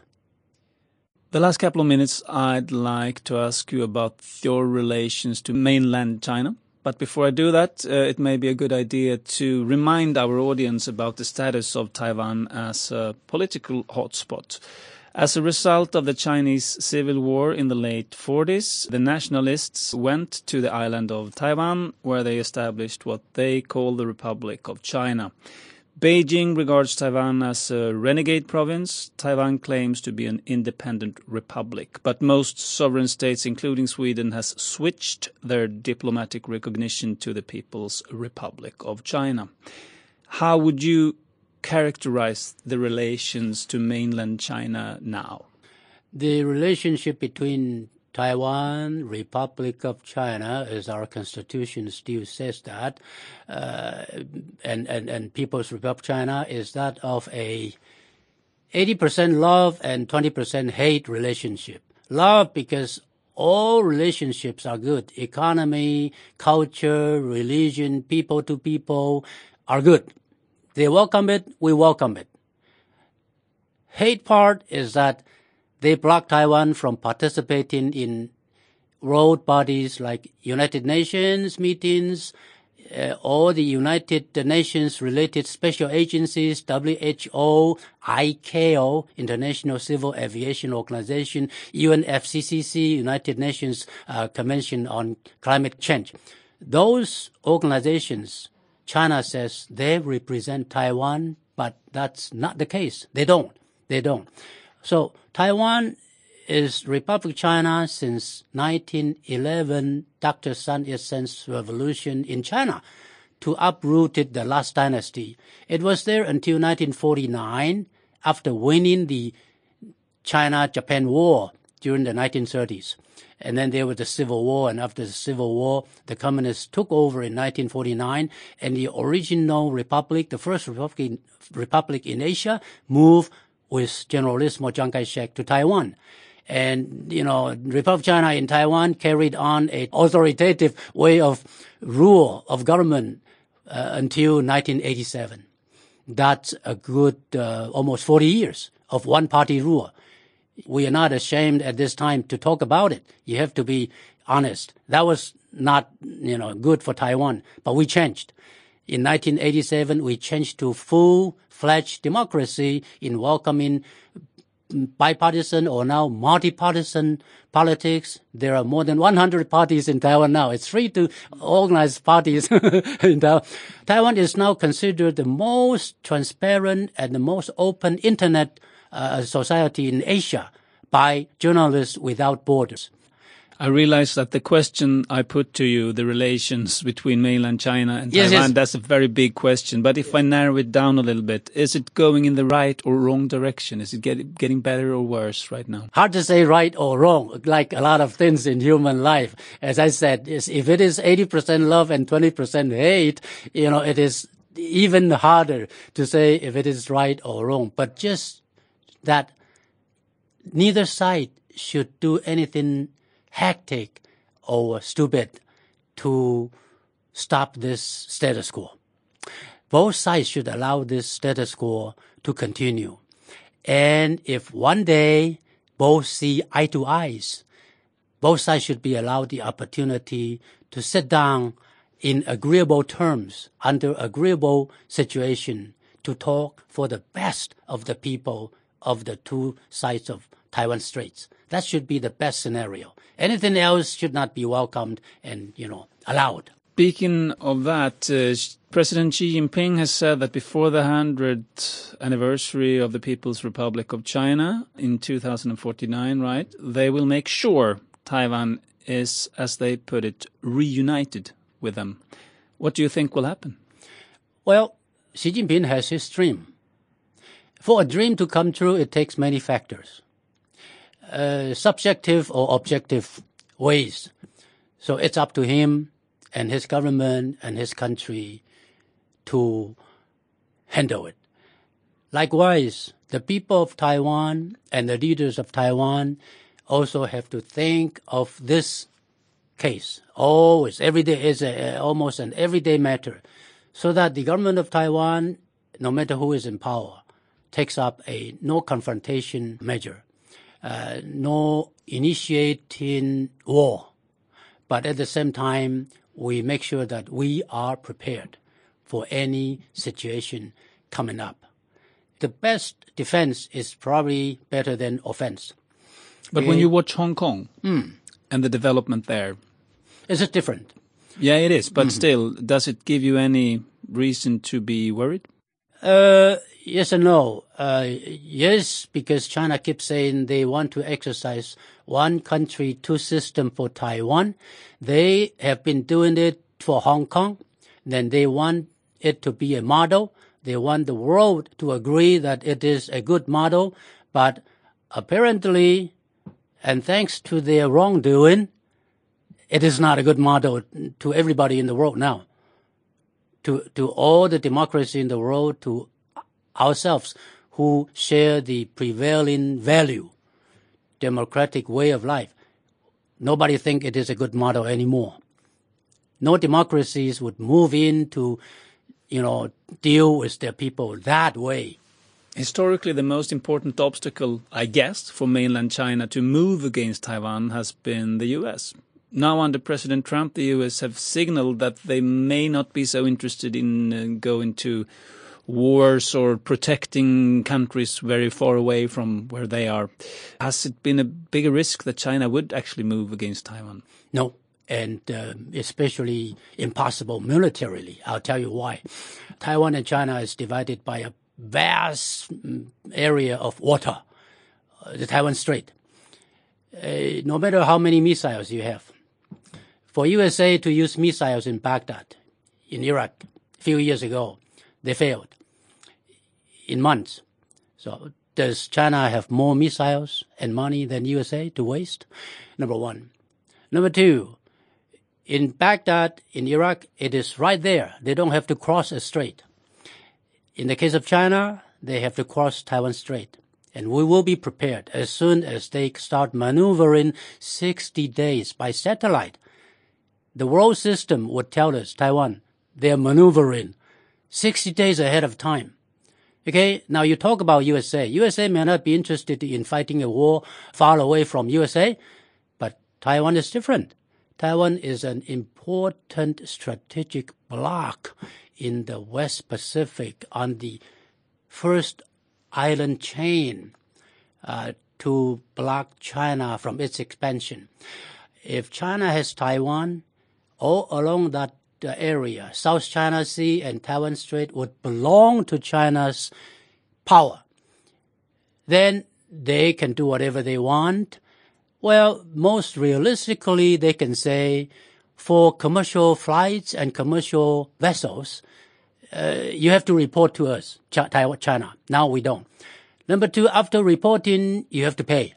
The last couple of minutes, I'd like to ask you about your relations to mainland China. But before I do that, uh, it may be a good idea to remind our audience about the status of Taiwan as a political hotspot. As a result of the Chinese Civil War in the late 40s, the nationalists went to the island of Taiwan, where they established what they call the Republic of China. Beijing regards Taiwan as a renegade province. Taiwan claims to be an independent republic, but most sovereign states, including Sweden, has switched their diplomatic recognition to the People's Republic of China. How would you characterize the relations to mainland China now? The relationship between Taiwan, Republic of China, as our constitution still says that, uh, and, and, and People's Republic of China is that of a 80% love and 20% hate relationship. Love because all relationships are good. Economy, culture, religion, people to people are good. They welcome it, we welcome it. Hate part is that they blocked Taiwan from participating in world bodies like United Nations meetings, uh, all the United Nations related special agencies, WHO, ICAO, International Civil Aviation Organization, UNFCCC, United Nations uh, Convention on Climate Change. Those organizations China says they represent Taiwan, but that's not the case. They don't. They don't. So Taiwan is Republic of China since 1911, Dr. Sun Yat-sen's revolution in China to uprooted the last dynasty. It was there until 1949 after winning the China-Japan War during the 1930s. And then there was the Civil War, and after the Civil War, the communists took over in 1949, and the original republic, the first republic in, republic in Asia, moved with Generalissimo Chiang Kai-shek to Taiwan. And, you know, Republic of China in Taiwan carried on a authoritative way of rule of government uh, until 1987. That's a good uh, almost 40 years of one party rule. We are not ashamed at this time to talk about it. You have to be honest. That was not, you know, good for Taiwan, but we changed. In 1987, we changed to full-fledged democracy in welcoming bipartisan or now multi-partisan politics. There are more than 100 parties in Taiwan now. It's free to organize parties in Taiwan. Taiwan is now considered the most transparent and the most open internet uh, society in Asia by Journalists Without Borders. I realize that the question I put to you, the relations between mainland China and Yes, Taiwan, yes. that's a very big question. But if I narrow it down a little bit, is it going in the right or wrong direction? Is it get, getting better or worse right now? Hard to say right or wrong, like a lot of things in human life. As I said, if it is 80% love and 20% hate, you know, it is even harder to say if it is right or wrong. But just that neither side should do anything hectic or stupid to stop this status quo. Both sides should allow this status quo to continue. And if one day both see eye to eyes, both sides should be allowed the opportunity to sit down in agreeable terms, under agreeable situation, to talk for the best of the people of the two sides of Taiwan Straits. That should be the best scenario. Anything else should not be welcomed and, you know, allowed. Speaking of that, uh, President Xi Jinping has said that before the 100th anniversary of the People's Republic of China in 2049, right, they will make sure Taiwan is, as they put it, reunited with them. What do you think will happen? Well, Xi Jinping has his dream. For a dream to come true, it takes many factors, uh, subjective or objective ways. So it's up to him and his government and his country to handle it. Likewise, the people of Taiwan and the leaders of Taiwan also have to think of this case. Always, every day is a, almost an everyday matter, so that the government of Taiwan, no matter who is in power, takes up a no confrontation measure, uh, no initiating war, but at the same time, we make sure that we are prepared for any situation coming up. The best defense is probably better than offense. But when you watch Hong Kong Hmm. and the development there, Is it different? yeah, it is. But still, does it give you any reason to be worried? Uh, yes and no. Uh, yes, because China keeps saying they want to exercise one country, two system for Taiwan. They have been doing it for Hong Kong. Then they want it to be a model. They want the world to agree that it is a good model. But apparently, and thanks to their wrongdoing, it is not a good model to everybody in the world now to, to all the democracy in the world, to ourselves who share the prevailing value, democratic way of life. Nobody think it is a good model anymore. No democracies would move in to, you know, deal with their people that way. Historically, the most important obstacle, I guess, for mainland China to move against Taiwan has been the US. Now, under President Trump, the US have signaled that they may not be so interested in uh, going to wars or protecting countries very far away from where they are. Has it been a bigger risk that China would actually move against Taiwan? No, and uh, especially impossible militarily. I'll tell you why. Taiwan and China is divided by a vast mm, area of water, uh, the Taiwan Strait. Uh, no matter how many missiles you have, for USA to use missiles in Baghdad, in Iraq, a few years ago, they failed in months. So does China have more missiles and money than USA to waste? Number one. Number two, in Baghdad, in Iraq, it is right there. They don't have to cross a strait. In the case of China, they have to cross Taiwan Strait. And we will be prepared as soon as they start maneuvering 60 days by satellite. The world system would tell us, Taiwan, they're maneuvering 60 days ahead of time. Okay, now you talk about USA. USA may not be interested in fighting a war far away from USA, but Taiwan is different. Taiwan is an important strategic block in the West Pacific on the first island chain uh, to block China from its expansion. If China has Taiwan, all along that area, South China Sea and Taiwan Strait would belong to China's power. Then they can do whatever they want. Well, most realistically, they can say for commercial flights and commercial vessels, uh, you have to report to us, Taiwan, China. Now we don't. Number two, after reporting, you have to pay.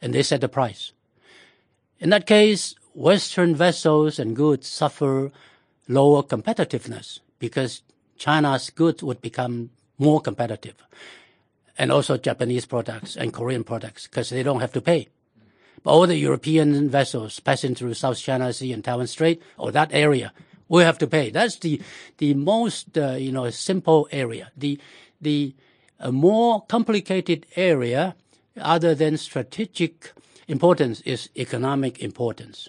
And they set the price. In that case, Western vessels and goods suffer lower competitiveness because China's goods would become more competitive. And also Japanese products and Korean products because they don't have to pay. But all the European vessels passing through South China Sea and Taiwan Strait or that area will have to pay. That's the, the most, uh, you know, simple area. The, the uh, more complicated area other than strategic importance is economic importance.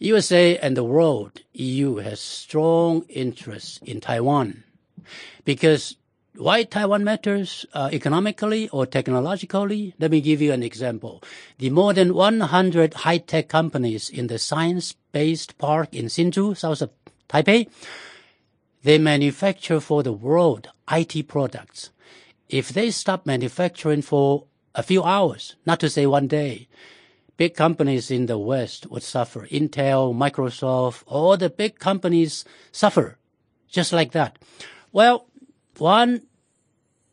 USA and the world, EU has strong interests in Taiwan because why Taiwan matters uh, economically or technologically? Let me give you an example. The more than 100 high-tech companies in the science-based park in Hsinchu, south of Taipei, they manufacture for the world IT products. If they stop manufacturing for a few hours, not to say one day, big companies in the West would suffer. Intel, Microsoft, all the big companies suffer just like that. Well, one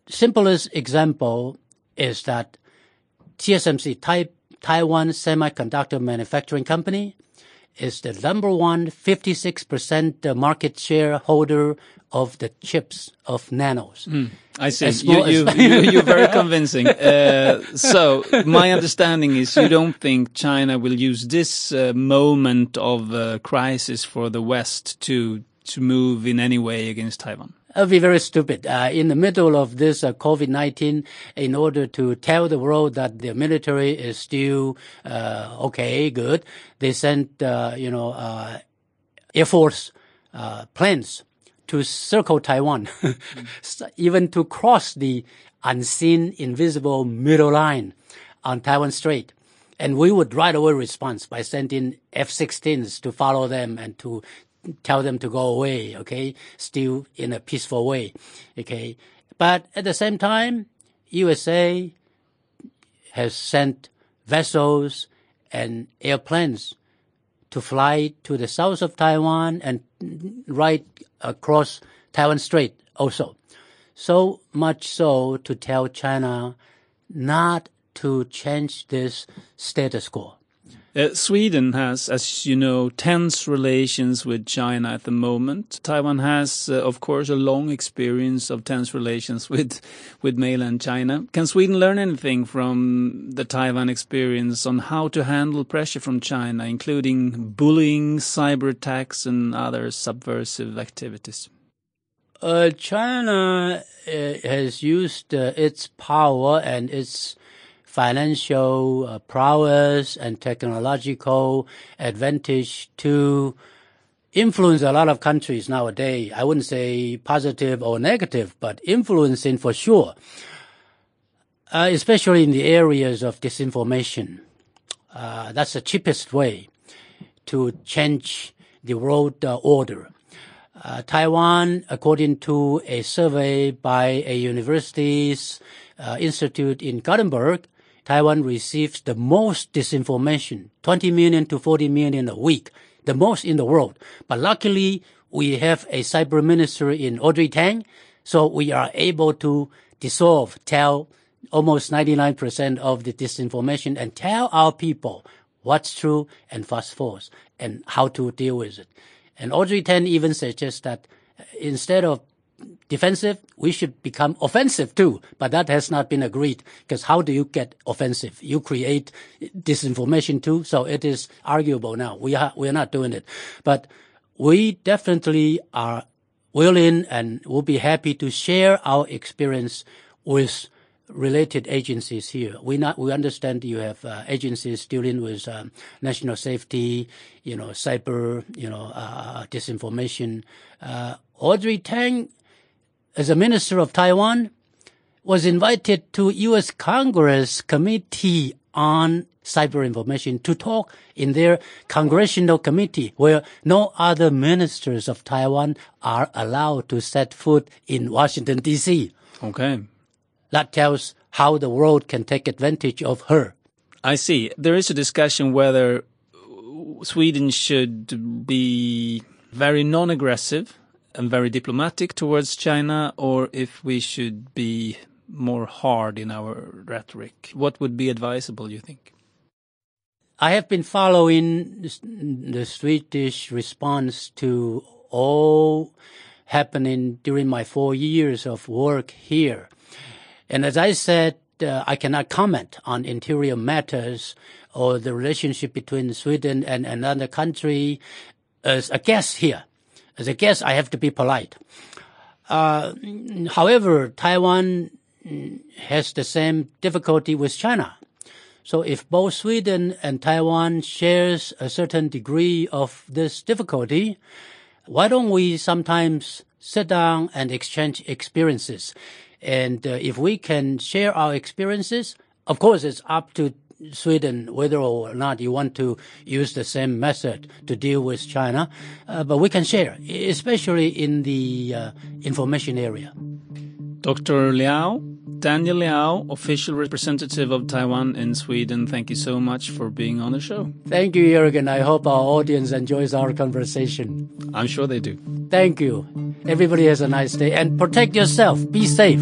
simplest example is that TSMC, Taiwan Semiconductor Manufacturing Company, is the number one 56% market shareholder of the chips of nanos. Mm, I see. You, you, you, are very convincing. Uh, so my understanding is you don't think China will use this uh, moment of uh, crisis for the West to to move in any way against Taiwan? Would be very stupid. Uh, in the middle of this uh, COVID-19, in order to tell the world that the military is still uh, okay, good, they sent, uh, you know, uh, Air Force planes to circle Taiwan, even to cross the unseen, invisible middle line on Taiwan Strait. And we would right away respond by sending F-16s to follow them and to tell them to go away, okay? Still in a peaceful way, okay? But at the same time, USA has sent vessels and airplanes to fly to the south of Taiwan and right across Taiwan Strait also. So much so to tell China not to change this status quo. Uh, Sweden has, as you know, tense relations with China at the moment. Taiwan has, uh, of course, a long experience of tense relations with, with mainland China. Can Sweden learn anything from the Taiwan experience on how to handle pressure from China, including bullying, cyber attacks, and other subversive activities? Uh, China uh, has used uh, its power and its financial uh, prowess and technological advantage to influence a lot of countries nowadays. I wouldn't say positive or negative, but influencing for sure, uh, especially in the areas of disinformation. Uh, that's the cheapest way. to change the world uh, order. Uh, Taiwan, according to a survey by a university's uh, institute in Gothenburg, Taiwan receives the most disinformation, 20 million to 40 million a week, the most in the world. But luckily, we have a cyber minister in Audrey Tang, so we are able to dissolve, tell almost 99% of the disinformation and tell our people what's true and what's false and how to deal with it. And Audrey Tang even suggests that uh, instead of defensive, we should become offensive too. But that has not been agreed because how do you get offensive? You create disinformation too. So it is arguable now. We are, we are not doing it, but we definitely are willing and will be happy to share our experience with related agencies here. We not we understand you have uh, agencies dealing with um, national safety, you know, cyber, you know, uh, disinformation. Uh, Audrey Tang, as a minister of Taiwan, was invited to U.S. Congress Committee on Cyber Information to talk in their congressional committee where no other ministers of Taiwan are allowed to set foot in Washington, D.C. Okay. That tells how the world can take advantage of her. I see. There is a discussion whether Sweden should be very non-aggressive and very diplomatic towards China or if we should be more hard in our rhetoric. What would be advisable, you think? I have been following the Swedish response to all happening during my four years of work here. And as I said, uh, I cannot comment on interior matters or the relationship between Sweden and another country as a guest here. As a guest, I have to be polite. Uh, however, Taiwan has the same difficulty with China. So if both Sweden and Taiwan shares a certain degree of this difficulty, why don't we sometimes sit down and exchange experiences? And uh, if we can share our experiences, of course, it's up to Sweden whether or not you want to use the same method to deal with China, uh, but we can share, especially in the uh, information area. Dr. Liao, Daniel Liao, official representative of Taiwan in Sweden, thank you so much for being on the show. Thank you, Jürgen. I hope our audience enjoys our conversation. I'm sure they do. Thank you. Everybody has a nice day and protect yourself. Be safe.